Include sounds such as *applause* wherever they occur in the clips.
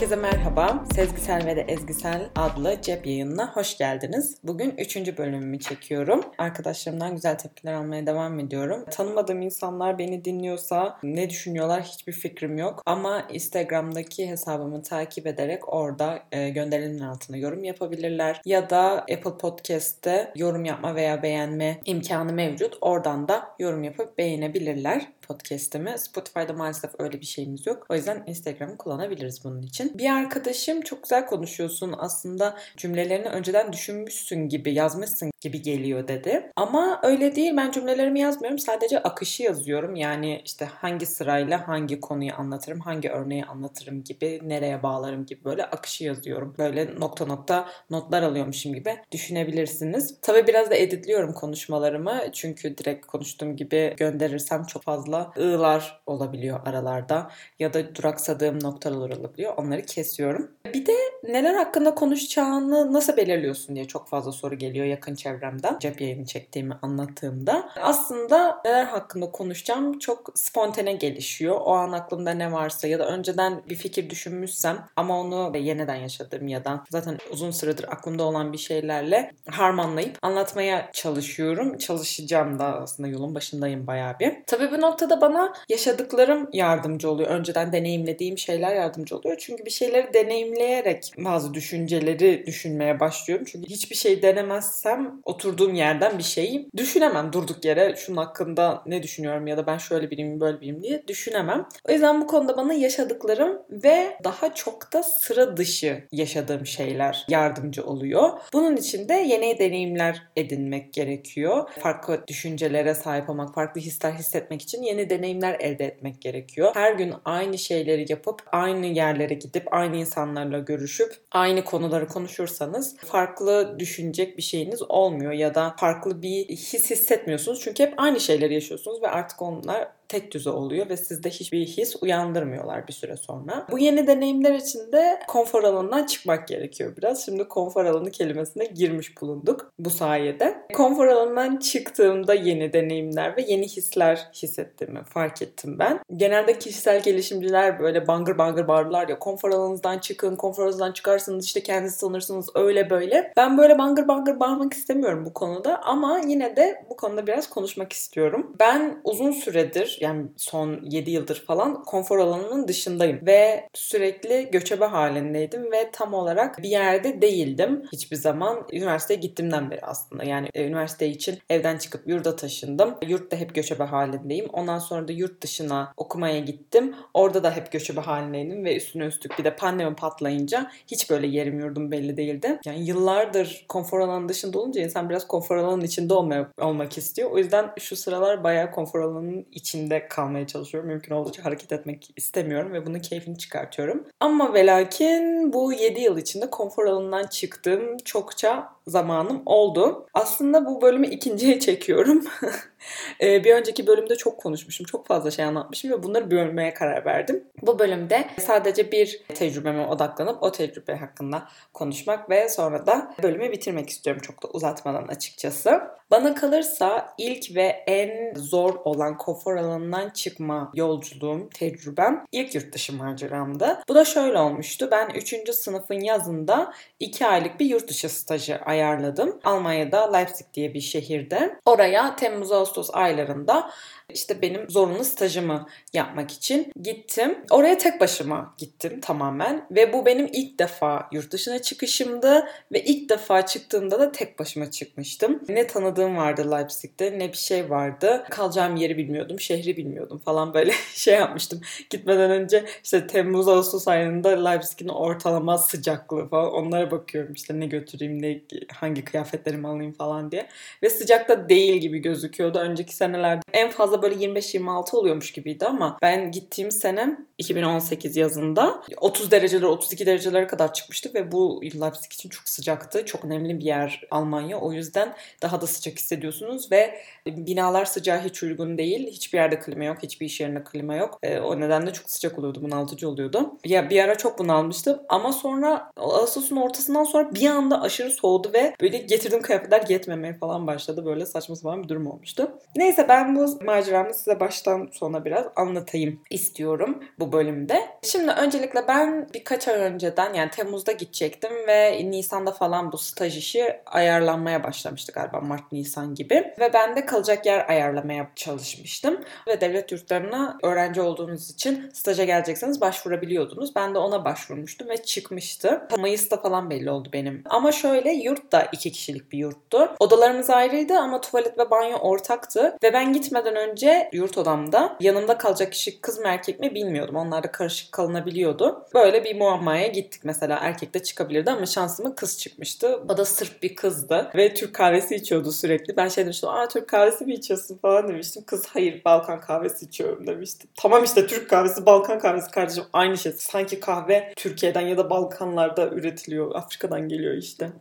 Herkese merhaba. Sezgisel ve de Ezgisel adlı cep yayınına hoş geldiniz. Bugün 3. bölümümü çekiyorum. Arkadaşlarımdan güzel tepkiler almaya devam ediyorum. Tanımadığım insanlar beni dinliyorsa ne düşünüyorlar hiçbir fikrim yok. Ama Instagram'daki hesabımı takip ederek orada e, gönderilenin altına yorum yapabilirler. Ya da Apple Podcast'te yorum yapma veya beğenme imkanı mevcut. Oradan da yorum yapıp beğenebilirler podcast'imi. Spotify'da maalesef öyle bir şeyimiz yok. O yüzden Instagram'ı kullanabiliriz bunun için. Bir arkadaşım çok güzel konuşuyorsun. Aslında cümlelerini önceden düşünmüşsün gibi, yazmışsın gibi geliyor dedi. Ama öyle değil. Ben cümlelerimi yazmıyorum. Sadece akışı yazıyorum. Yani işte hangi sırayla hangi konuyu anlatırım, hangi örneği anlatırım gibi, nereye bağlarım gibi böyle akışı yazıyorum. Böyle nokta nokta notlar alıyormuşum gibi düşünebilirsiniz. Tabii biraz da editliyorum konuşmalarımı. Çünkü direkt konuştuğum gibi gönderirsem çok fazla ığlar olabiliyor aralarda ya da duraksadığım noktalar olabiliyor. Onları kesiyorum. Bir de neler hakkında konuşacağını nasıl belirliyorsun diye çok fazla soru geliyor yakın çevremden. Cep yayını çektiğimi anlattığımda. Aslında neler hakkında konuşacağım çok spontane gelişiyor. O an aklımda ne varsa ya da önceden bir fikir düşünmüşsem ama onu yeniden yaşadığım ya da zaten uzun süredir aklımda olan bir şeylerle harmanlayıp anlatmaya çalışıyorum. Çalışacağım da aslında yolun başındayım bayağı bir. Tabii bu noktada da bana yaşadıklarım yardımcı oluyor. Önceden deneyimlediğim şeyler yardımcı oluyor. Çünkü bir şeyleri deneyimleyerek bazı düşünceleri düşünmeye başlıyorum. Çünkü hiçbir şey denemezsem oturduğum yerden bir şeyi düşünemem. Durduk yere şunun hakkında ne düşünüyorum ya da ben şöyle biriyim böyle biriyim diye düşünemem. O yüzden bu konuda bana yaşadıklarım ve daha çok da sıra dışı yaşadığım şeyler yardımcı oluyor. Bunun için de yeni deneyimler edinmek gerekiyor. Farklı düşüncelere sahip olmak, farklı hisler hissetmek için yeni deneyimler elde etmek gerekiyor. Her gün aynı şeyleri yapıp aynı yerlere gidip aynı insanlarla görüşüp aynı konuları konuşursanız farklı düşünecek bir şeyiniz olmuyor ya da farklı bir his hissetmiyorsunuz. Çünkü hep aynı şeyleri yaşıyorsunuz ve artık onlar tek düze oluyor ve sizde hiçbir his uyandırmıyorlar bir süre sonra. Bu yeni deneyimler için de konfor alanından çıkmak gerekiyor biraz. Şimdi konfor alanı kelimesine girmiş bulunduk bu sayede. Konfor alanından çıktığımda yeni deneyimler ve yeni hisler hissettiğimi fark ettim ben. Genelde kişisel gelişimciler böyle bangır bangır bağırırlar ya konfor alanınızdan çıkın, konfor alanınızdan çıkarsanız işte kendinizi sanırsınız öyle böyle. Ben böyle bangır bangır bağırmak istemiyorum bu konuda ama yine de bu konuda biraz konuşmak istiyorum. Ben uzun süredir yani son 7 yıldır falan konfor alanının dışındayım ve sürekli göçebe halindeydim ve tam olarak bir yerde değildim. Hiçbir zaman üniversiteye gittiğimden beri aslında. Yani e, üniversite için evden çıkıp yurda taşındım. Yurtta hep göçebe halindeyim. Ondan sonra da yurt dışına okumaya gittim. Orada da hep göçebe halindeydim ve üstüne üstlük bir de pandemi patlayınca hiç böyle yerim yurdum belli değildi. Yani yıllardır konfor alanının dışında olunca insan biraz konfor alanının içinde olmaya, olmak istiyor. O yüzden şu sıralar bayağı konfor alanının içinde kalmaya çalışıyorum. Mümkün oldukça hareket etmek istemiyorum ve bunun keyfini çıkartıyorum. Ama ve lakin bu 7 yıl içinde konfor alanından çıktığım çokça zamanım oldu. Aslında bu bölümü ikinciye çekiyorum. *laughs* Ee, bir önceki bölümde çok konuşmuşum. Çok fazla şey anlatmışım ve bunları bölmeye karar verdim. Bu bölümde sadece bir tecrübeme odaklanıp o tecrübe hakkında konuşmak ve sonra da bölümü bitirmek istiyorum çok da uzatmadan açıkçası. Bana kalırsa ilk ve en zor olan konfor alanından çıkma yolculuğum, tecrübem ilk yurt dışı maceramdı. Bu da şöyle olmuştu. Ben 3. sınıfın yazında 2 aylık bir yurt dışı stajı ayarladım. Almanya'da Leipzig diye bir şehirde. Oraya Temmuz-Ağustos aylarında işte benim zorunlu stajımı yapmak için gittim. Oraya tek başıma gittim tamamen ve bu benim ilk defa yurt dışına çıkışımdı ve ilk defa çıktığımda da tek başıma çıkmıştım. Ne tanıdığım vardı Leipzig'te ne bir şey vardı. Kalacağım yeri bilmiyordum, şehri bilmiyordum falan böyle *laughs* şey yapmıştım. Gitmeden önce işte Temmuz Ağustos ayında Leipzig'in ortalama sıcaklığı falan onlara bakıyorum işte ne götüreyim, ne hangi kıyafetlerimi alayım falan diye. Ve sıcakta değil gibi gözüküyordu. Önceki senelerde en fazla böyle 25-26 oluyormuş gibiydi ama ben gittiğim sene 2018 yazında 30 dereceler 32 derecelere kadar çıkmıştı ve bu Leipzig için çok sıcaktı. Çok önemli bir yer Almanya. O yüzden daha da sıcak hissediyorsunuz ve binalar sıcağı hiç uygun değil. Hiçbir yerde klima yok. Hiçbir iş yerinde klima yok. E, o nedenle çok sıcak oluyordu. Bunaltıcı oluyordu. Ya bir ara çok bunalmıştım ama sonra Ağustos'un ortasından sonra bir anda aşırı soğudu ve böyle getirdiğim kıyafetler yetmemeye falan başladı. Böyle saçma sapan bir durum olmuştu. Neyse ben bu maceramı size baştan sona biraz anlatayım istiyorum bu bölümde. Şimdi öncelikle ben birkaç ay önceden yani Temmuz'da gidecektim ve Nisan'da falan bu staj işi ayarlanmaya başlamıştı galiba Mart-Nisan gibi. Ve ben de kalacak yer ayarlamaya çalışmıştım. Ve devlet yurtlarına öğrenci olduğunuz için staja gelecekseniz başvurabiliyordunuz. Ben de ona başvurmuştum ve çıkmıştı. Mayıs'ta falan belli oldu benim. Ama şöyle yurt da iki kişilik bir yurttu. Odalarımız ayrıydı ama tuvalet ve banyo ortaktı. Ve ben gitmeden önce yurt odamda yanımda kalacak kişi kız mı erkek mi bilmiyordum. Onlar da karışık kalınabiliyordu. Böyle bir muammaya gittik mesela. Erkek de çıkabilirdi ama şansıma kız çıkmıştı. O da sırf bir kızdı. Ve Türk kahvesi içiyordu sürekli. Ben şey demiştim. Aa Türk kahvesi mi içiyorsun falan demiştim. Kız hayır Balkan kahvesi içiyorum demişti. Tamam işte Türk kahvesi Balkan kahvesi kardeşim aynı şey. Sanki kahve Türkiye'den ya da Balkanlarda üretiliyor. Afrika'dan geliyor işte.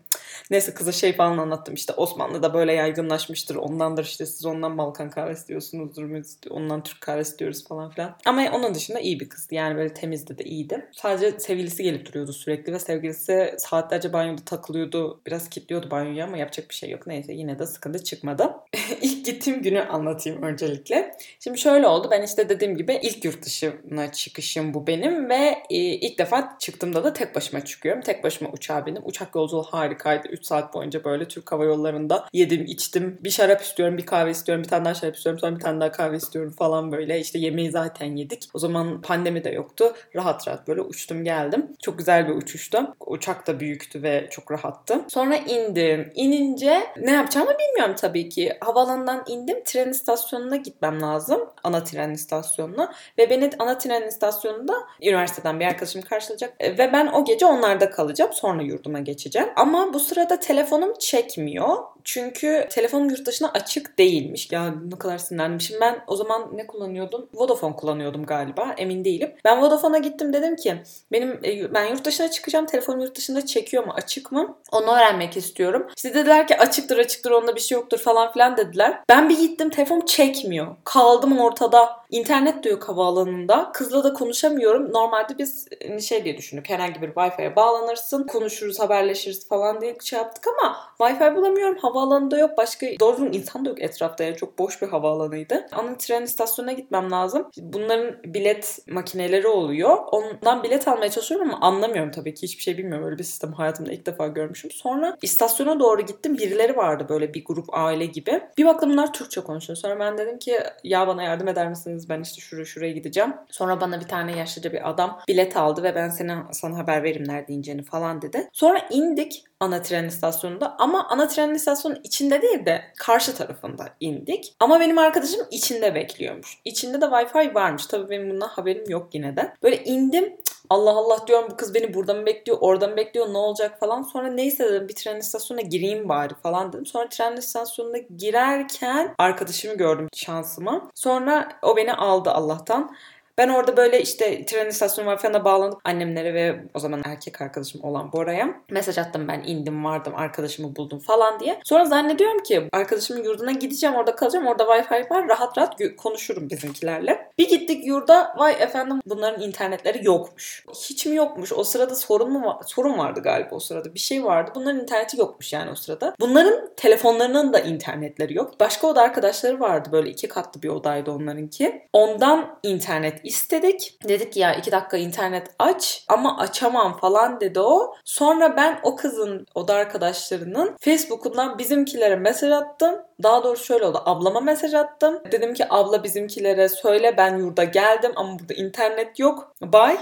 Neyse kıza şey falan anlattım işte Osmanlı'da böyle yaygınlaşmıştır. Ondandır işte siz ondan Balkan kahvesi diyorsunuzdur. Biz ondan Türk kahvesi diyoruz falan filan. Ama onun dışında iyi bir kızdı. Yani böyle temizdi de iyiydi. Sadece sevgilisi gelip duruyordu sürekli ve sevgilisi saatlerce banyoda takılıyordu. Biraz kilitliyordu banyoyu ama yapacak bir şey yok. Neyse yine de sıkıntı çıkmadı. *laughs* İlk gittiğim günü anlatayım öncelikle. Şimdi şöyle oldu. Ben işte dediğim gibi ilk yurt dışına çıkışım bu benim ve e, ilk defa çıktığımda da tek başıma çıkıyorum. Tek başıma uçağa bindim. Uçak yolculuğu harikaydı. 3 saat boyunca böyle Türk Hava Yolları'nda yedim, içtim. Bir şarap istiyorum, bir kahve istiyorum, bir tane daha şarap istiyorum, sonra bir tane daha kahve istiyorum falan böyle. İşte yemeği zaten yedik. O zaman pandemi de yoktu. Rahat rahat böyle uçtum geldim. Çok güzel bir uçuştu. Uçak da büyüktü ve çok rahattı. Sonra indim. İnince ne yapacağımı bilmiyorum tabii ki. Havaalanından indim. Tren istasyonuna gitmem lazım. Ana tren istasyonuna. Ve beni ana tren istasyonunda üniversiteden bir arkadaşım karşılayacak. Ve ben o gece onlarda kalacağım. Sonra yurduma geçeceğim. Ama bu sırada telefonum çekmiyor. Çünkü telefonum yurt dışına açık değilmiş. Ya ne kadar sinirlenmişim. Ben o zaman ne kullanıyordum? Vodafone kullanıyordum galiba. Emin değilim. Ben Vodafone'a gittim dedim ki benim e, ben yurt dışına çıkacağım. Telefonum yurt dışında çekiyor mu? Açık mı? Onu öğrenmek istiyorum. İşte dediler ki açıktır açıktır onda bir şey yoktur falan filan dediler. Ben bir gittim telefonum çekmiyor. Kaldım ortada. İnternet de havaalanında. Kızla da konuşamıyorum. Normalde biz e, şey diye düşündük. Herhangi bir Wi-Fi'ye bağlanırsın. Konuşuruz, haberleşiriz falan diye şey yaptık ama Wi-Fi bulamıyorum. Havaalanında yok. Başka doğru insan da yok etrafta. Yani çok boş bir havaalanıydı. Ana tren istasyonuna gitmem lazım. Bunların bilet makineleri oluyor. Ondan bilet almaya çalışıyorum ama anlamıyorum tabii ki. Hiçbir şey bilmiyorum. Öyle bir sistem hayatımda ilk defa görmüşüm. Sonra istasyona doğru gittim. Birileri vardı böyle bir grup aile gibi. Bir baktım bunlar Türkçe konuşuyor. Sonra ben dedim ki ya bana yardım eder misiniz? Ben işte şuraya şuraya gideceğim. Sonra bana bir tane yaşlıca bir adam bilet aldı ve ben sana, sana haber veririm nerede ineceğini falan dedi. Sonra indik ana tren istasyonunda ama ana tren istasyonunun içinde değil de karşı tarafında indik. Ama benim arkadaşım içinde bekliyormuş. İçinde de Wi-Fi varmış. Tabii benim bundan haberim yok yine de. Böyle indim Allah Allah diyorum bu kız beni burada mı bekliyor, orada mı bekliyor, ne olacak falan. Sonra neyse dedim bir tren istasyonuna gireyim bari falan dedim. Sonra tren istasyonuna girerken arkadaşımı gördüm şansıma. Sonra o beni aldı Allah'tan. Ben orada böyle işte tren istasyonu Wi-Fi'ne bağlanıp annemlere ve o zaman erkek arkadaşım olan Bora'ya mesaj attım ben indim vardım arkadaşımı buldum falan diye. Sonra zannediyorum ki arkadaşımın yurduna gideceğim orada kalacağım orada Wi-Fi var rahat rahat konuşurum bizimkilerle. Bir gittik yurda vay efendim bunların internetleri yokmuş. Hiç mi yokmuş? O sırada sorun mu var? Sorun vardı galiba o sırada. Bir şey vardı. Bunların interneti yokmuş yani o sırada. Bunların telefonlarının da internetleri yok. Başka oda arkadaşları vardı böyle iki katlı bir odaydı onlarınki. Ondan internet istedik. Dedik ya iki dakika internet aç ama açamam falan dedi o. Sonra ben o kızın oda arkadaşlarının Facebook'undan bizimkilere mesaj attım. Daha doğrusu şöyle oldu. Ablama mesaj attım. Dedim ki abla bizimkilere söyle ben yurda geldim ama burada internet yok. Bye.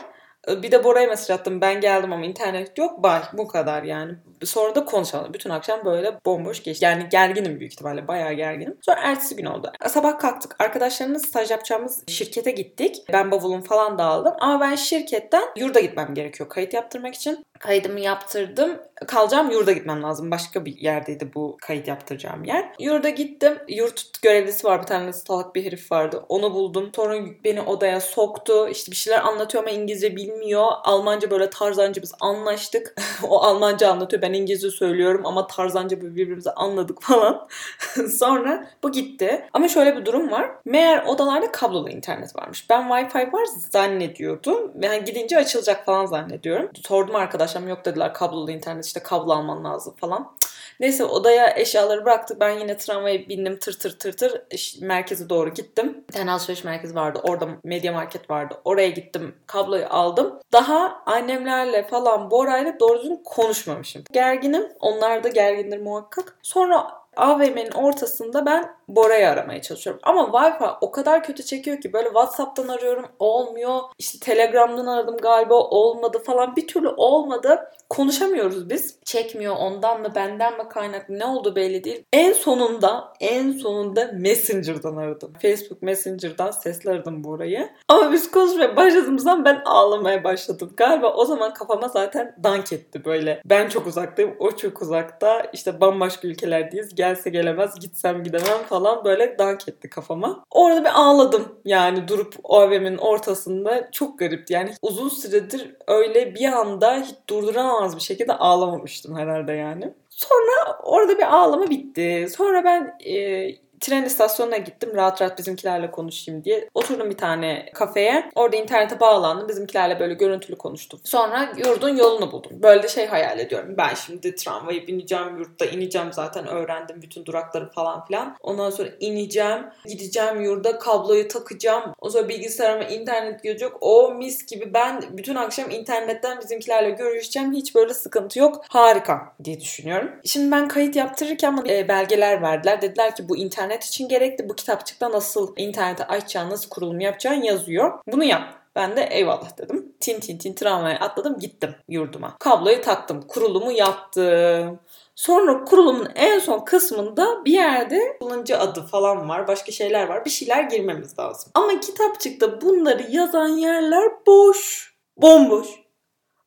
Bir de Bora'ya mesaj attım. Ben geldim ama internet yok. Bye. Bu kadar yani. Sonra da konuşalım. Bütün akşam böyle bomboş geçti. Yani gerginim büyük ihtimalle. Bayağı gerginim. Sonra ertesi gün oldu. Sabah kalktık. Arkadaşlarımız staj yapacağımız şirkete gittik. Ben bavulum falan da aldım. Ama ben şirketten yurda gitmem gerekiyor kayıt yaptırmak için. Kaydımı yaptırdım. Kalacağım yurda gitmem lazım. Başka bir yerdeydi bu kayıt yaptıracağım yer. Yurda gittim. Yurt görevlisi var. Bir tane salak bir herif vardı. Onu buldum. Sonra beni odaya soktu. İşte bir şeyler anlatıyor ama İngilizce bilmiyor. Almanca böyle tarzanca biz anlaştık. *laughs* o Almanca anlatıyor. Ben İngilizce söylüyorum ama tarzanca birbirimizi anladık falan. *laughs* Sonra bu gitti. Ama şöyle bir durum var. Meğer odalarda kablolu internet varmış. Ben Wi-Fi var zannediyordum. Yani gidince açılacak falan zannediyorum. Sordum arkadaşlarım yok dediler kablolu internet işte kablo alman lazım falan. Neyse odaya eşyaları bıraktık. Ben yine tramvaya bindim tır tır tır tır merkeze doğru gittim. Bir tane alışveriş merkezi vardı. Orada medya market vardı. Oraya gittim. Kabloyu aldım. Daha annemlerle falan Bora'yla doğru düzgün konuşmamışım. Gerginim. Onlar da gergindir muhakkak. Sonra AVM'nin ortasında ben Bora'yı aramaya çalışıyorum. Ama Wi-Fi o kadar kötü çekiyor ki böyle WhatsApp'tan arıyorum olmuyor. İşte Telegram'dan aradım galiba olmadı falan bir türlü olmadı. Konuşamıyoruz biz. Çekmiyor ondan mı benden mi kaynaklı ne oldu belli değil. En sonunda en sonunda Messenger'dan aradım. Facebook Messenger'dan sesli aradım Bora'yı. Ama biz konuşmaya başladığımızdan ben ağlamaya başladım. Galiba o zaman kafama zaten dank etti böyle. Ben çok uzaktayım o çok uzakta. İşte bambaşka ülkelerdeyiz. Gelse gelemez gitsem gidemem falan falan böyle dank etti kafama. Orada bir ağladım yani durup AVM'nin ortasında. Çok garipti yani uzun süredir öyle bir anda hiç durduramaz bir şekilde ağlamamıştım herhalde yani. Sonra orada bir ağlama bitti. Sonra ben e, tren istasyonuna gittim rahat rahat bizimkilerle konuşayım diye. Oturdum bir tane kafeye. Orada internete bağlandım. Bizimkilerle böyle görüntülü konuştum. Sonra yurdun yolunu buldum. Böyle de şey hayal ediyorum. Ben şimdi tramvayı bineceğim, yurtta ineceğim zaten öğrendim bütün durakları falan filan. Ondan sonra ineceğim, gideceğim yurda kabloyu takacağım. O sonra bilgisayarıma internet gelecek. O mis gibi ben bütün akşam internetten bizimkilerle görüşeceğim. Hiç böyle sıkıntı yok. Harika diye düşünüyorum. Şimdi ben kayıt yaptırırken bana e, belgeler verdiler. Dediler ki bu internet internet için gerekli. Bu kitapçıkta nasıl internete açacağın, nasıl kurulum yapacağın yazıyor. Bunu yap. Ben de eyvallah dedim. Tin tin tin tramvaya atladım gittim yurduma. Kabloyu taktım. Kurulumu yaptım. Sonra kurulumun en son kısmında bir yerde kullanıcı adı falan var. Başka şeyler var. Bir şeyler girmemiz lazım. Ama kitapçıkta bunları yazan yerler boş. Bomboş.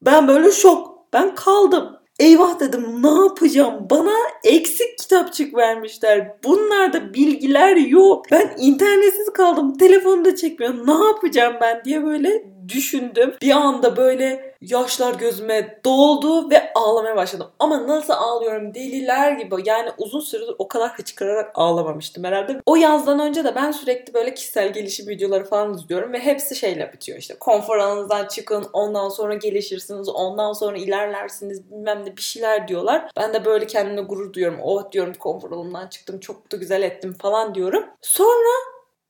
Ben böyle şok. Ben kaldım. Eyvah dedim ne yapacağım? Bana eksik kitapçık vermişler. Bunlarda bilgiler yok. Ben internetsiz kaldım. Telefonu da çekmiyor. Ne yapacağım ben diye böyle düşündüm. Bir anda böyle yaşlar gözüme doldu ve ağlamaya başladım. Ama nasıl ağlıyorum deliler gibi. Yani uzun süredir o kadar hıçkırarak ağlamamıştım herhalde. O yazdan önce de ben sürekli böyle kişisel gelişim videoları falan izliyorum ve hepsi şeyle bitiyor işte. Konfor alanınızdan çıkın, ondan sonra gelişirsiniz, ondan sonra ilerlersiniz bilmem ne bir şeyler diyorlar. Ben de böyle kendime gurur duyuyorum. Oh diyorum konfor alanından çıktım, çok da güzel ettim falan diyorum. Sonra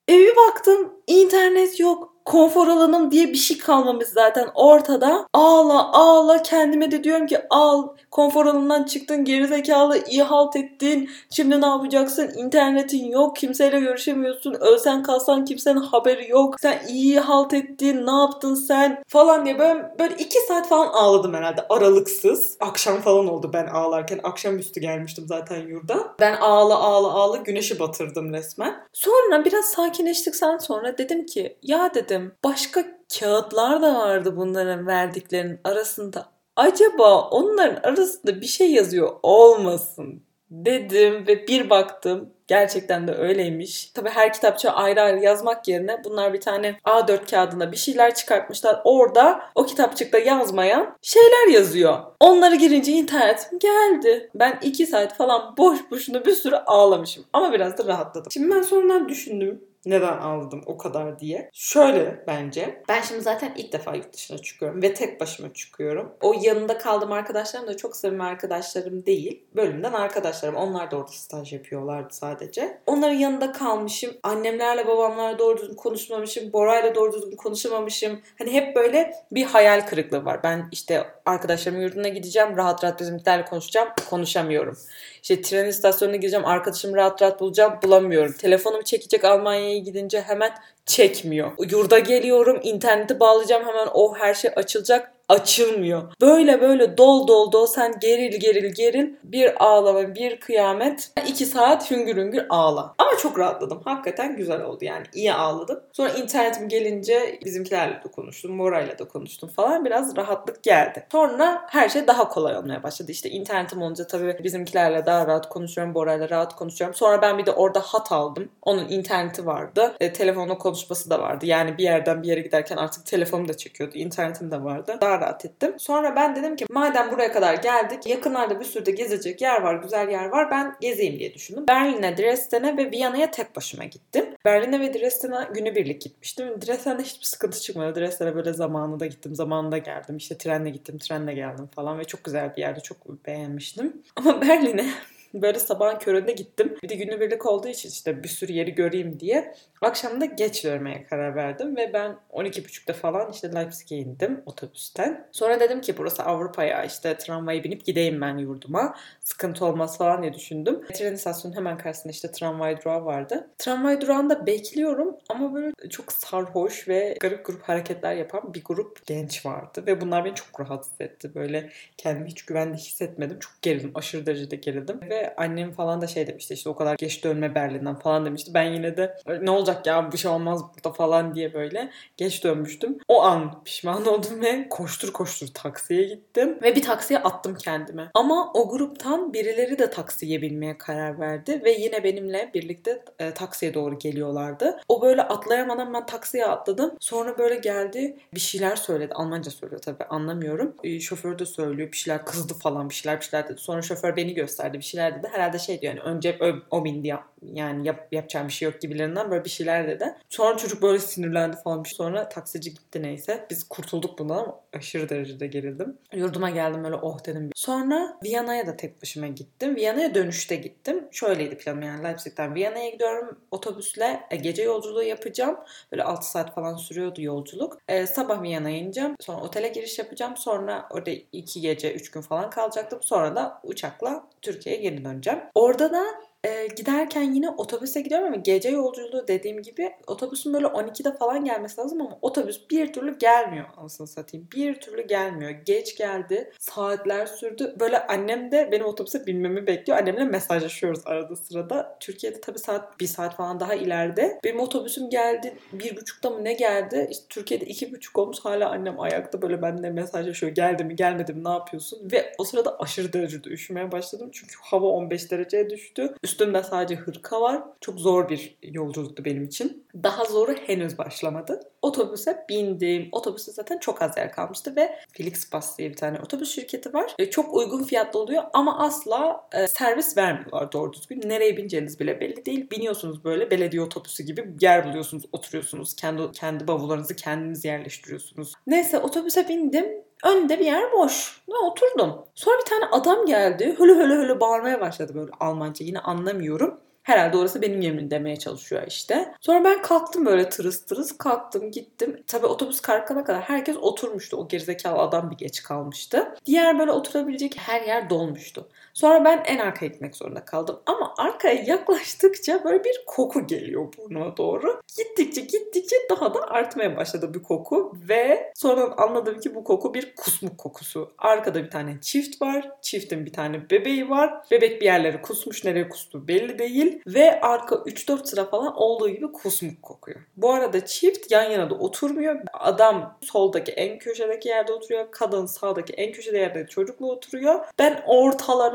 evi baktım internet yok konfor alanım diye bir şey kalmamış zaten ortada. Ağla ağla kendime de diyorum ki al konfor alanından çıktın gerizekalı iyi halt ettin. Şimdi ne yapacaksın? İnternetin yok kimseyle görüşemiyorsun. Ölsen kalsan kimsenin haberi yok. Sen iyi halt ettin ne yaptın sen falan diye böyle, böyle iki saat falan ağladım herhalde aralıksız. Akşam falan oldu ben ağlarken. Akşamüstü gelmiştim zaten yurda. Ben ağla ağla ağla güneşi batırdım resmen. Sonra biraz sakinleştikten sonra dedim ki ya dedim dedim. Başka kağıtlar da vardı bunların verdiklerinin arasında. Acaba onların arasında bir şey yazıyor olmasın dedim ve bir baktım gerçekten de öyleymiş. Tabii her kitapçı ayrı ayrı yazmak yerine bunlar bir tane A4 kağıdına bir şeyler çıkartmışlar. Orada o kitapçıkta yazmayan şeyler yazıyor. Onları girince internetim geldi. Ben iki saat falan boş boşuna bir sürü ağlamışım. Ama biraz da rahatladım. Şimdi ben sonradan düşündüm neden aldım o kadar diye. Şöyle bence. Ben şimdi zaten ilk defa yurt dışına çıkıyorum ve tek başıma çıkıyorum. O yanında kaldığım arkadaşlarım da çok samimi arkadaşlarım değil. Bölümden arkadaşlarım. Onlar da orada staj yapıyorlardı sadece. Onların yanında kalmışım. Annemlerle babamlarla doğru düzgün konuşmamışım. Bora'yla doğru düzgün konuşamamışım. Hani hep böyle bir hayal kırıklığı var. Ben işte arkadaşlarımın yurduna gideceğim. Rahat rahat bizimkilerle konuşacağım. Konuşamıyorum. İşte tren istasyonuna gideceğim. Arkadaşımı rahat rahat bulacağım. Bulamıyorum. Telefonumu çekecek Almanya'ya gidince hemen çekmiyor. Yurda geliyorum. interneti bağlayacağım. Hemen o her şey açılacak açılmıyor. Böyle böyle dol dol dol sen geril geril geril bir ağlama bir kıyamet. iki saat hüngür hüngür ağla. Ama çok rahatladım. Hakikaten güzel oldu yani iyi ağladım. Sonra internetim gelince bizimkilerle de konuştum. Morayla da konuştum falan. Biraz rahatlık geldi. Sonra her şey daha kolay olmaya başladı. İşte internetim olunca tabii bizimkilerle daha rahat konuşuyorum. Bora'yla rahat konuşuyorum. Sonra ben bir de orada hat aldım. Onun interneti vardı. E, telefonla konuşması da vardı. Yani bir yerden bir yere giderken artık telefonum da çekiyordu. internetim de vardı. Daha rahat ettim. Sonra ben dedim ki madem buraya kadar geldik yakınlarda bir sürü de gezecek yer var, güzel yer var ben gezeyim diye düşündüm. Berlin'e, Dresden'e ve Viyana'ya tek başıma gittim. Berlin'e ve Dresden'e günübirlik gitmiştim. Dresden'de hiçbir sıkıntı çıkmadı. Dresden'e böyle zamanında gittim, zamanında geldim. İşte trenle gittim, trenle geldim falan ve çok güzel bir yerde çok beğenmiştim. Ama Berlin'e Böyle sabahın köründe gittim. Bir de günübirlik olduğu için işte bir sürü yeri göreyim diye. Akşam da geç dönmeye karar verdim ve ben 12.30'da falan işte Leipzig'e indim otobüsten. Sonra dedim ki burası Avrupa'ya işte tramvaya binip gideyim ben yurduma. Sıkıntı olmaz falan diye düşündüm. Tren istasyonunun hemen karşısında işte tramvay durağı vardı. Tramvay durağında bekliyorum ama böyle çok sarhoş ve garip grup hareketler yapan bir grup genç vardı. Ve bunlar beni çok rahatsız etti. Böyle kendimi hiç güvende hissetmedim. Çok gerildim. Aşırı derecede gerildim. Ve annem falan da şey demişti işte o kadar geç dönme Berlin'den falan demişti. Ben yine de ne olacak ya bir şey olmaz burada falan diye böyle geç dönmüştüm. O an pişman *laughs* oldum ve koştur koştur taksiye gittim. Ve bir taksiye attım kendime. Ama o gruptan birileri de taksiye binmeye karar verdi. Ve yine benimle birlikte e, taksiye doğru geliyorlardı. O böyle atlayamadan ben taksiye atladım. Sonra böyle geldi bir şeyler söyledi. Almanca söylüyor tabii anlamıyorum. E, şoför de söylüyor bir şeyler kızdı falan bir şeyler bir şeyler dedi. Sonra şoför beni gösterdi bir şeyler Herhalde şey diyor yani önce o, o bindi yap, yani yap, yapacağım bir şey yok gibilerinden böyle bir şeyler dedi. Sonra çocuk böyle sinirlendi falan. Sonra taksici gitti neyse. Biz kurtulduk bundan ama aşırı derecede gerildim. Yurduma geldim öyle oh dedim. Sonra Viyana'ya da tek başıma gittim. Viyana'ya dönüşte gittim. Şöyleydi planım yani Leipzig'ten Viyana'ya gidiyorum otobüsle. E, gece yolculuğu yapacağım. Böyle 6 saat falan sürüyordu yolculuk. E, sabah Viyana'ya ineceğim. Sonra otele giriş yapacağım. Sonra orada 2 gece 3 gün falan kalacaktım. Sonra da uçakla Türkiye'ye geri döneceğim. Orada da e, giderken yine otobüse gidiyorum ama gece yolculuğu dediğim gibi otobüsün böyle 12'de falan gelmesi lazım ama otobüs bir türlü gelmiyor anasını satayım. Bir türlü gelmiyor. Geç geldi. Saatler sürdü. Böyle annem de benim otobüse binmemi bekliyor. Annemle mesajlaşıyoruz arada sırada. Türkiye'de tabii saat bir saat falan daha ileride. Benim otobüsüm geldi. Bir buçukta mı ne geldi? İşte Türkiye'de iki buçuk olmuş. Hala annem ayakta böyle benimle mesajlaşıyor. Geldi mi gelmedi mi ne yapıyorsun? Ve o sırada aşırı derecede üşümeye başladım. Çünkü hava 15 dereceye düştü. Üstümde sadece hırka var. Çok zor bir yolculuktu benim için. Daha zoru henüz başlamadı. Otobüse bindim. Otobüste zaten çok az yer kalmıştı ve Flixbus diye bir tane otobüs şirketi var. E, çok uygun fiyatlı oluyor ama asla e, servis vermiyorlar doğru düzgün. Nereye bineceğiniz bile belli değil. Biniyorsunuz böyle belediye otobüsü gibi yer buluyorsunuz, oturuyorsunuz. Kendi kendi bavullarınızı kendiniz yerleştiriyorsunuz. Neyse otobüse bindim. Önde bir yer boş. Ne oturdum. Sonra bir tane adam geldi. Hölü hölü hölü bağırmaya başladı böyle Almanca. Yine anlamıyorum. Herhalde orası benim yerim demeye çalışıyor işte. Sonra ben kalktım böyle tırıs tırıs kalktım gittim. Tabii otobüs kalkana kadar herkes oturmuştu. O gerizekalı adam bir geç kalmıştı. Diğer böyle oturabilecek her yer dolmuştu. Sonra ben en arkaya gitmek zorunda kaldım. Ama arkaya yaklaştıkça böyle bir koku geliyor burnuma doğru. Gittikçe gittikçe daha da artmaya başladı bir koku. Ve sonra anladım ki bu koku bir kusmuk kokusu. Arkada bir tane çift var. Çiftin bir tane bebeği var. Bebek bir yerleri kusmuş. Nereye kustu belli değil. Ve arka 3-4 sıra falan olduğu gibi kusmuk kokuyor. Bu arada çift yan yana da oturmuyor. Adam soldaki en köşedeki yerde oturuyor. Kadın sağdaki en köşede yerde çocukla oturuyor. Ben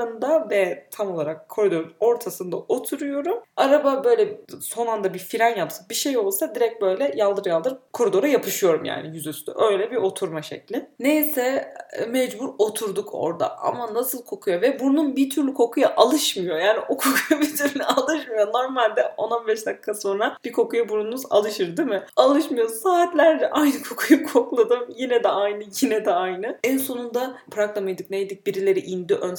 ortalarında ve tam olarak koridorun ortasında oturuyorum. Araba böyle son anda bir fren yapsa bir şey olsa direkt böyle yaldır yaldır koridora yapışıyorum yani yüzüstü. Öyle bir oturma şekli. Neyse mecbur oturduk orada ama nasıl kokuyor ve burnum bir türlü kokuya alışmıyor. Yani o kokuya *laughs* bir türlü alışmıyor. Normalde 10-15 dakika sonra bir kokuya burnunuz alışır değil mi? Alışmıyor. Saatlerce aynı kokuyu *laughs* kokladım. Yine de aynı, yine de aynı. En sonunda Prag'da mıydık neydik? Birileri indi ön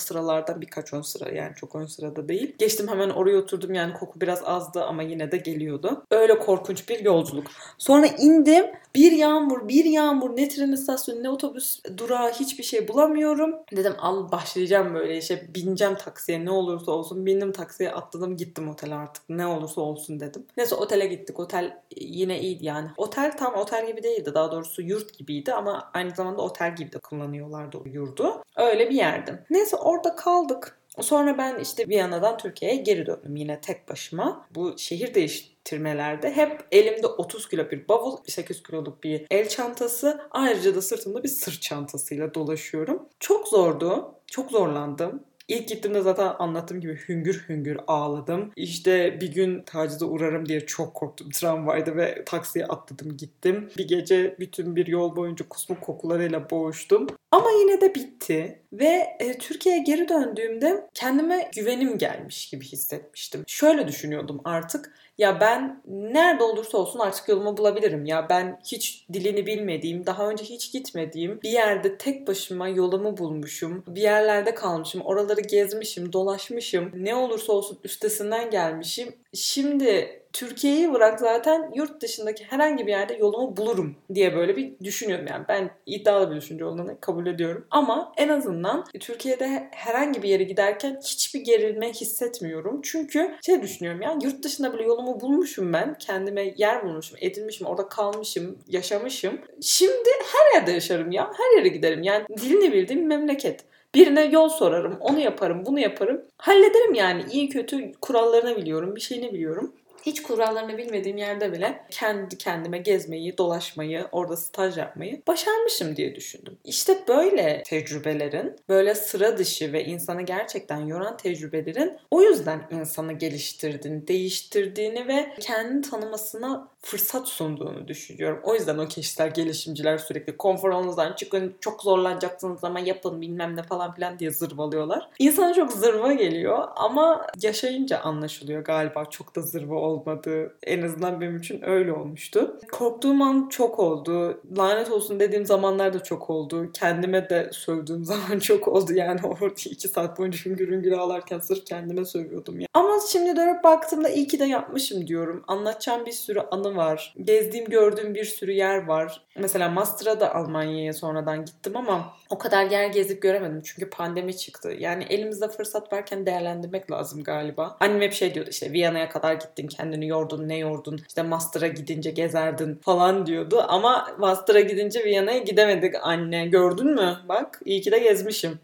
sıralardan birkaç ön sıra yani çok ön sırada değil. Geçtim hemen oraya oturdum yani koku biraz azdı ama yine de geliyordu. Öyle korkunç bir yolculuk. Sonra indim. Bir yağmur, bir yağmur. Ne tren istasyonu, ne otobüs durağı hiçbir şey bulamıyorum. Dedim al başlayacağım böyle işe. Bineceğim taksiye ne olursa olsun. Bindim taksiye atladım gittim otele artık. Ne olursa olsun dedim. Neyse otele gittik. Otel yine iyiydi yani. Otel tam otel gibi değildi. Daha doğrusu yurt gibiydi ama aynı zamanda otel gibi de kullanıyorlardı o yurdu. Öyle bir yerdi. Neyse orada kaldık. Sonra ben işte Viyana'dan Türkiye'ye geri döndüm yine tek başıma. Bu şehir değiştirmelerde hep elimde 30 kilo bir bavul, 8 kiloluk bir el çantası, ayrıca da sırtımda bir sırt çantasıyla dolaşıyorum. Çok zordu, çok zorlandım. İlk gittiğimde zaten anlattığım gibi hüngür hüngür ağladım. İşte bir gün tacize uğrarım diye çok korktum tramvayda ve taksiye atladım gittim. Bir gece bütün bir yol boyunca kusmuk kokularıyla boğuştum. Ama yine de bitti Ve e, Türkiye'ye geri döndüğümde kendime güvenim gelmiş gibi hissetmiştim. Şöyle düşünüyordum artık ya ben nerede olursa olsun artık yolumu bulabilirim. Ya ben hiç dilini bilmediğim, daha önce hiç gitmediğim bir yerde tek başıma yolumu bulmuşum. Bir yerlerde kalmışım, oraları gezmişim, dolaşmışım. Ne olursa olsun üstesinden gelmişim. Şimdi Türkiye'yi bırak zaten yurt dışındaki herhangi bir yerde yolumu bulurum diye böyle bir düşünüyorum. Yani ben iddialı bir düşünce olduğunu kabul ediyorum. Ama en azından Türkiye'de herhangi bir yere giderken hiçbir gerilme hissetmiyorum. Çünkü şey düşünüyorum ya yurt dışında bile yolumu bulmuşum ben. Kendime yer bulmuşum, edinmişim, orada kalmışım, yaşamışım. Şimdi her yerde yaşarım ya. Her yere giderim. Yani dilini bildiğim memleket. Birine yol sorarım, onu yaparım, bunu yaparım. Hallederim yani. iyi kötü kurallarını biliyorum, bir şeyini biliyorum hiç kurallarını bilmediğim yerde bile kendi kendime gezmeyi, dolaşmayı, orada staj yapmayı başarmışım diye düşündüm. İşte böyle tecrübelerin, böyle sıra dışı ve insanı gerçekten yoran tecrübelerin o yüzden insanı geliştirdiğini, değiştirdiğini ve kendini tanımasına fırsat sunduğunu düşünüyorum. O yüzden o kişiler, gelişimciler sürekli konfor alanınızdan çıkın, çok zorlanacaksınız ama yapın bilmem ne falan filan diye zırvalıyorlar. İnsana çok zırva geliyor ama yaşayınca anlaşılıyor galiba çok da zırva olmadığı. En azından benim için öyle olmuştu. Korktuğum an çok oldu. Lanet olsun dediğim zamanlar da çok oldu. Kendime de sövdüğüm *laughs* zaman çok oldu. Yani orada iki saat boyunca hüngür hüngür ağlarken sırf kendime sövüyordum ya. Ama şimdi dönüp baktığımda iyi ki de yapmışım diyorum. Anlatacağım bir sürü anı var. Gezdiğim, gördüğüm bir sürü yer var. Mesela Master'a da Almanya'ya sonradan gittim ama o kadar yer gezip göremedim çünkü pandemi çıktı. Yani elimizde fırsat varken değerlendirmek lazım galiba. Annem hep şey diyordu işte Viyana'ya kadar gittin kendini yordun ne yordun işte Master'a gidince gezerdin falan diyordu. Ama Master'a gidince Viyana'ya gidemedik anne gördün mü? Bak iyi ki de gezmişim.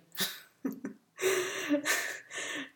*laughs*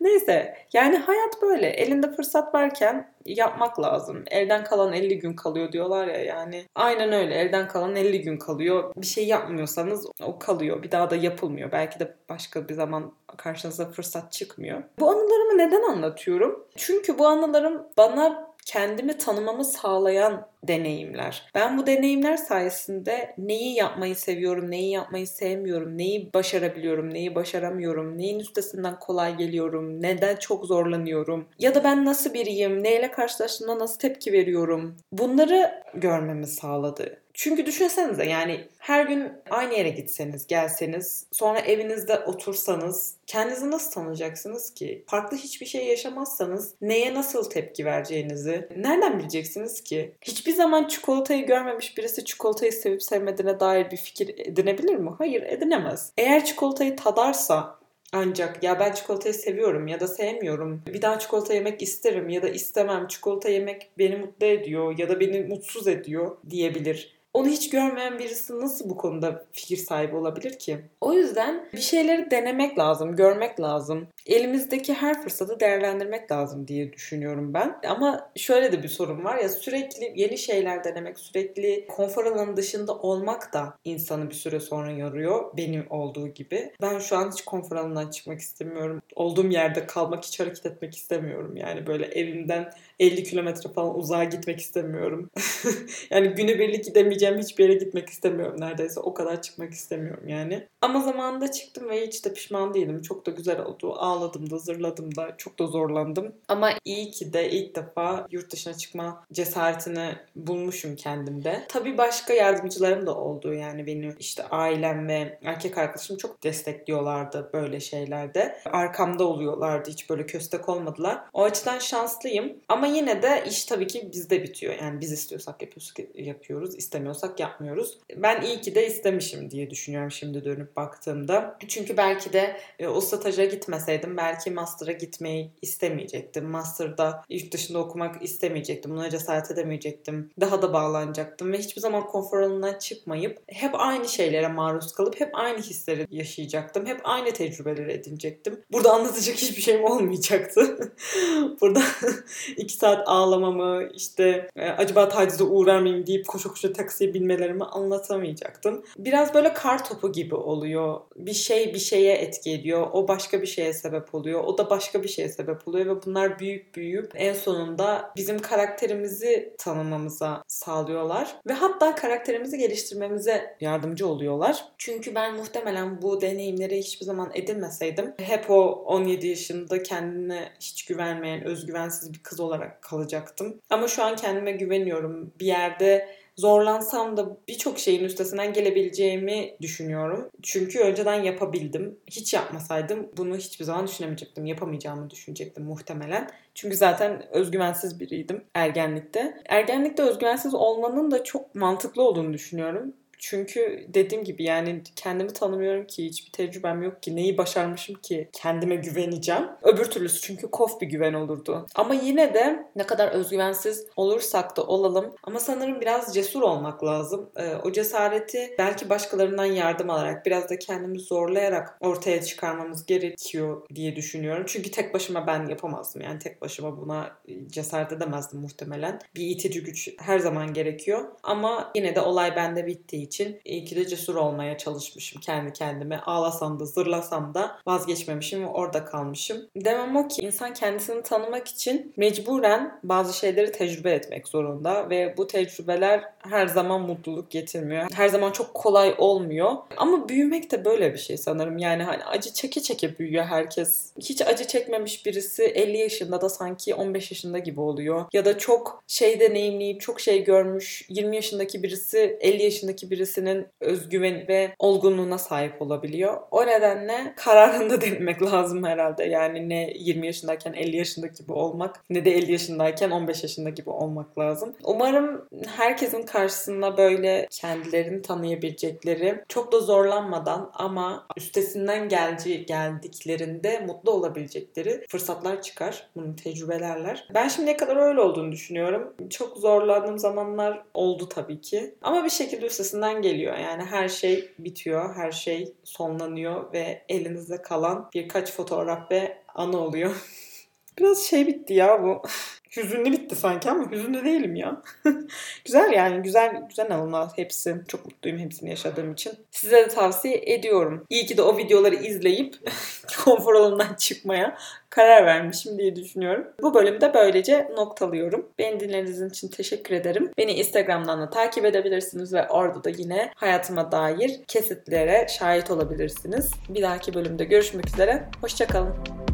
Neyse yani hayat böyle. Elinde fırsat varken yapmak lazım. Elden kalan 50 gün kalıyor diyorlar ya yani. Aynen öyle. Elden kalan 50 gün kalıyor. Bir şey yapmıyorsanız o kalıyor. Bir daha da yapılmıyor. Belki de başka bir zaman karşınıza fırsat çıkmıyor. Bu anılarımı neden anlatıyorum? Çünkü bu anılarım bana kendimi tanımamı sağlayan deneyimler. Ben bu deneyimler sayesinde neyi yapmayı seviyorum, neyi yapmayı sevmiyorum, neyi başarabiliyorum, neyi başaramıyorum, neyin üstesinden kolay geliyorum, neden çok zorlanıyorum ya da ben nasıl biriyim, neyle karşılaştığımda nasıl tepki veriyorum. Bunları görmemi sağladı. Çünkü düşünsenize yani her gün aynı yere gitseniz, gelseniz, sonra evinizde otursanız kendinizi nasıl tanıyacaksınız ki? Farklı hiçbir şey yaşamazsanız neye nasıl tepki vereceğinizi nereden bileceksiniz ki? Hiçbir zaman çikolatayı görmemiş birisi çikolatayı sevip sevmediğine dair bir fikir edinebilir mi? Hayır, edinemez. Eğer çikolatayı tadarsa ancak ya ben çikolatayı seviyorum ya da sevmiyorum. Bir daha çikolata yemek isterim ya da istemem. Çikolata yemek beni mutlu ediyor ya da beni mutsuz ediyor diyebilir. Onu hiç görmeyen birisi nasıl bu konuda fikir sahibi olabilir ki? O yüzden bir şeyleri denemek lazım, görmek lazım. Elimizdeki her fırsatı değerlendirmek lazım diye düşünüyorum ben. Ama şöyle de bir sorun var ya sürekli yeni şeyler denemek, sürekli konfor alanı dışında olmak da insanı bir süre sonra yoruyor. Benim olduğu gibi. Ben şu an hiç konfor alanından çıkmak istemiyorum. Olduğum yerde kalmak, hiç hareket etmek istemiyorum. Yani böyle evimden 50 kilometre falan uzağa gitmek istemiyorum. *laughs* yani günübirlik gidemeyeceğim hiçbir yere gitmek istemiyorum neredeyse. O kadar çıkmak istemiyorum yani. Ama zamanında çıktım ve hiç de pişman değilim. Çok da güzel oldu. Ağladım da zırladım da çok da zorlandım. Ama iyi ki de ilk defa yurt dışına çıkma cesaretini bulmuşum kendimde. Tabii başka yardımcılarım da oldu. Yani benim işte ailem ve erkek arkadaşım çok destekliyorlardı böyle şeylerde. Arkamda oluyorlardı. Hiç böyle köstek olmadılar. O açıdan şanslıyım. Ama yine de iş tabii ki bizde bitiyor. Yani biz istiyorsak yapıyoruz, yapıyoruz, istemiyorsak yapmıyoruz. Ben iyi ki de istemişim diye düşünüyorum şimdi dönüp baktığımda. Çünkü belki de e, o staja gitmeseydim belki master'a gitmeyi istemeyecektim. Master'da yurt dışında okumak istemeyecektim. Buna cesaret edemeyecektim. Daha da bağlanacaktım ve hiçbir zaman konfor alanından çıkmayıp hep aynı şeylere maruz kalıp hep aynı hisleri yaşayacaktım. Hep aynı tecrübeleri edinecektim. Burada anlatacak hiçbir şeyim olmayacaktı. *laughs* Burada *laughs* iki saat ağlamamı işte e, acaba tacize uğrar mıyım deyip koşu koşu taksiye binmelerimi anlatamayacaktım. Biraz böyle kar topu gibi oluyor. Bir şey bir şeye etki ediyor. O başka bir şeye sebep sebep oluyor. O da başka bir şeye sebep oluyor ve bunlar büyük büyüyüp en sonunda bizim karakterimizi tanımamıza sağlıyorlar. Ve hatta karakterimizi geliştirmemize yardımcı oluyorlar. Çünkü ben muhtemelen bu deneyimleri hiçbir zaman edinmeseydim hep o 17 yaşında kendine hiç güvenmeyen, özgüvensiz bir kız olarak kalacaktım. Ama şu an kendime güveniyorum. Bir yerde zorlansam da birçok şeyin üstesinden gelebileceğimi düşünüyorum. Çünkü önceden yapabildim. Hiç yapmasaydım bunu hiçbir zaman düşünemeyecektim. Yapamayacağımı düşünecektim muhtemelen. Çünkü zaten özgüvensiz biriydim ergenlikte. Ergenlikte özgüvensiz olmanın da çok mantıklı olduğunu düşünüyorum. Çünkü dediğim gibi yani kendimi tanımıyorum ki hiçbir tecrübem yok ki neyi başarmışım ki kendime güveneceğim. Öbür türlüsü çünkü kof bir güven olurdu. Ama yine de ne kadar özgüvensiz olursak da olalım ama sanırım biraz cesur olmak lazım. Ee, o cesareti belki başkalarından yardım alarak biraz da kendimizi zorlayarak ortaya çıkarmamız gerekiyor diye düşünüyorum. Çünkü tek başıma ben yapamazdım. Yani tek başıma buna cesaret edemezdim muhtemelen. Bir itici güç her zaman gerekiyor. Ama yine de olay bende bittiği için iyi ki de cesur olmaya çalışmışım kendi kendime. Ağlasam da zırlasam da vazgeçmemişim ve orada kalmışım. Demem o ki insan kendisini tanımak için mecburen bazı şeyleri tecrübe etmek zorunda ve bu tecrübeler her zaman mutluluk getirmiyor. Her zaman çok kolay olmuyor. Ama büyümek de böyle bir şey sanırım. Yani hani acı çeke çeke büyüyor herkes. Hiç acı çekmemiş birisi 50 yaşında da sanki 15 yaşında gibi oluyor. Ya da çok şey deneyimleyip çok şey görmüş 20 yaşındaki birisi 50 yaşındaki birisinin özgüven ve olgunluğuna sahip olabiliyor. O nedenle kararında denemek lazım herhalde. Yani ne 20 yaşındayken 50 yaşındaki gibi olmak ne de 50 yaşındayken 15 yaşında gibi olmak lazım. Umarım herkesin karşısında böyle kendilerini tanıyabilecekleri, çok da zorlanmadan ama üstesinden gelci geldiklerinde mutlu olabilecekleri fırsatlar çıkar. Bunu tecrübelerler. Ben şimdiye kadar öyle olduğunu düşünüyorum. Çok zorlandığım zamanlar oldu tabii ki. Ama bir şekilde üstesinden geliyor. Yani her şey bitiyor, her şey sonlanıyor ve elinizde kalan birkaç fotoğraf ve anı oluyor. *laughs* Biraz şey bitti ya bu. *laughs* Hüzünlü bitti sanki ama hüzünlü değilim ya. *laughs* güzel yani güzel güzel anılar hepsi. Çok mutluyum hepsini yaşadığım için. Size de tavsiye ediyorum. İyi ki de o videoları izleyip *laughs* konfor alanından çıkmaya karar vermişim diye düşünüyorum. Bu bölümü de böylece noktalıyorum. Beni dinlediğiniz için teşekkür ederim. Beni Instagram'dan da takip edebilirsiniz ve orada da yine hayatıma dair kesitlere şahit olabilirsiniz. Bir dahaki bölümde görüşmek üzere. Hoşçakalın.